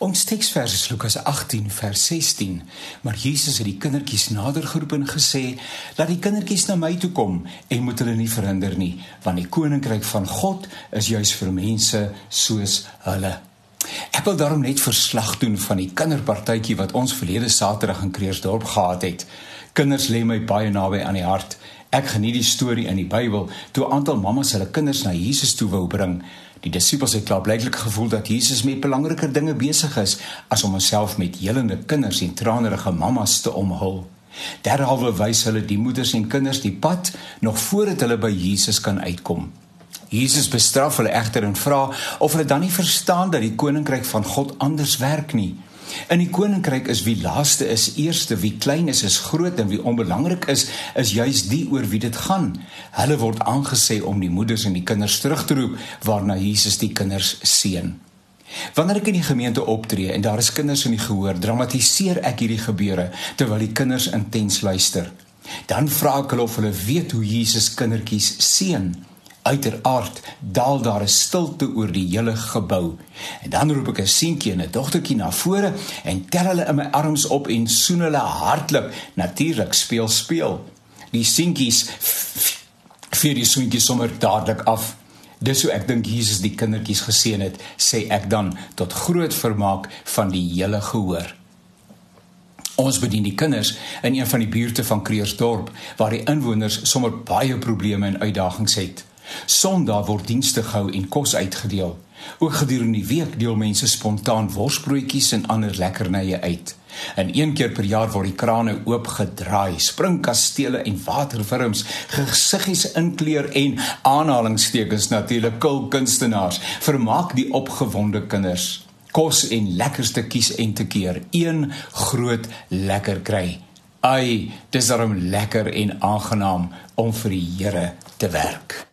Ons teksvers is Lukas 18 vers 16. Maar Jesus het die kindertjies nader geroep en gesê: "Laat die kindertjies na my toe kom en moet hulle nie verhinder nie, want die koninkryk van God is juis vir mense soos hulle." Ek wil daarom net verslag doen van die kinderpartytjie wat ons verlede Saterdag in Kreersdorp gehad het. Kinders lê my baie naby aan die hart. Ek geniet die storie in die Bybel toe 'n aantal mammas hulle kinders na Jesus toe wou bring. Die disippels het klaarblyklik gevoel dat Jesus met belangriker dinge besig is as om homself met helende kinders en tranerige mammas te omhul. Derhalwe wys hulle die moeders en kinders die pad nog voordat hulle by Jesus kan uitkom. Jesus bestraf hulle egter en vra of hulle dan nie verstaan dat die koninkryk van God anders werk nie. In die koninkryk is wie laaste is eerste, wie klein is is groot en wie onbelangrik is is juis die oor wie dit gaan. Hulle word aangesê om die moeders en die kinders terug te roep waarna Jesus die kinders seën. Wanneer ek in die gemeente optree en daar is kinders in die gehoor, dramatiseer ek hierdie gebeure terwyl die kinders intens luister. Dan vra ek hulle of hulle weet hoe Jesus kindertjies seën. Uiteraard daal daar 'n stilte oor die hele gebou. En dan roep ek 'n seentjie en 'n dogtertjie na vore en tel hulle in my arms op en soen hulle hartlik. Natuurlik speel speel. Die seentjies vir die seentjies sommer dadelik af. Dis hoe ek dink Jesus die kindertjies geseën het, sê ek dan tot groot vermaak van die hele gehoor. Ons bedien die kinders in een van die buurte van Kreersdorp waar die inwoners sommer baie probleme en uitdagings het. Sondag word dienste gehou en kos uitgedeel. Ook gedurende die week deel mense spontaan worsbroodjies en ander lekkernye uit. En een keer per jaar word die krane oopgedraai, springkastele en waterwurms, gesiggies inkleer en aanhalingstekens natuurlik kul kunstenaars vermaak die opgewonde kinders. Kos en lekkerste kies en te keer, een groot lekker kry. Ai, dis darem lekker en aangenaam om vir die Here te werk.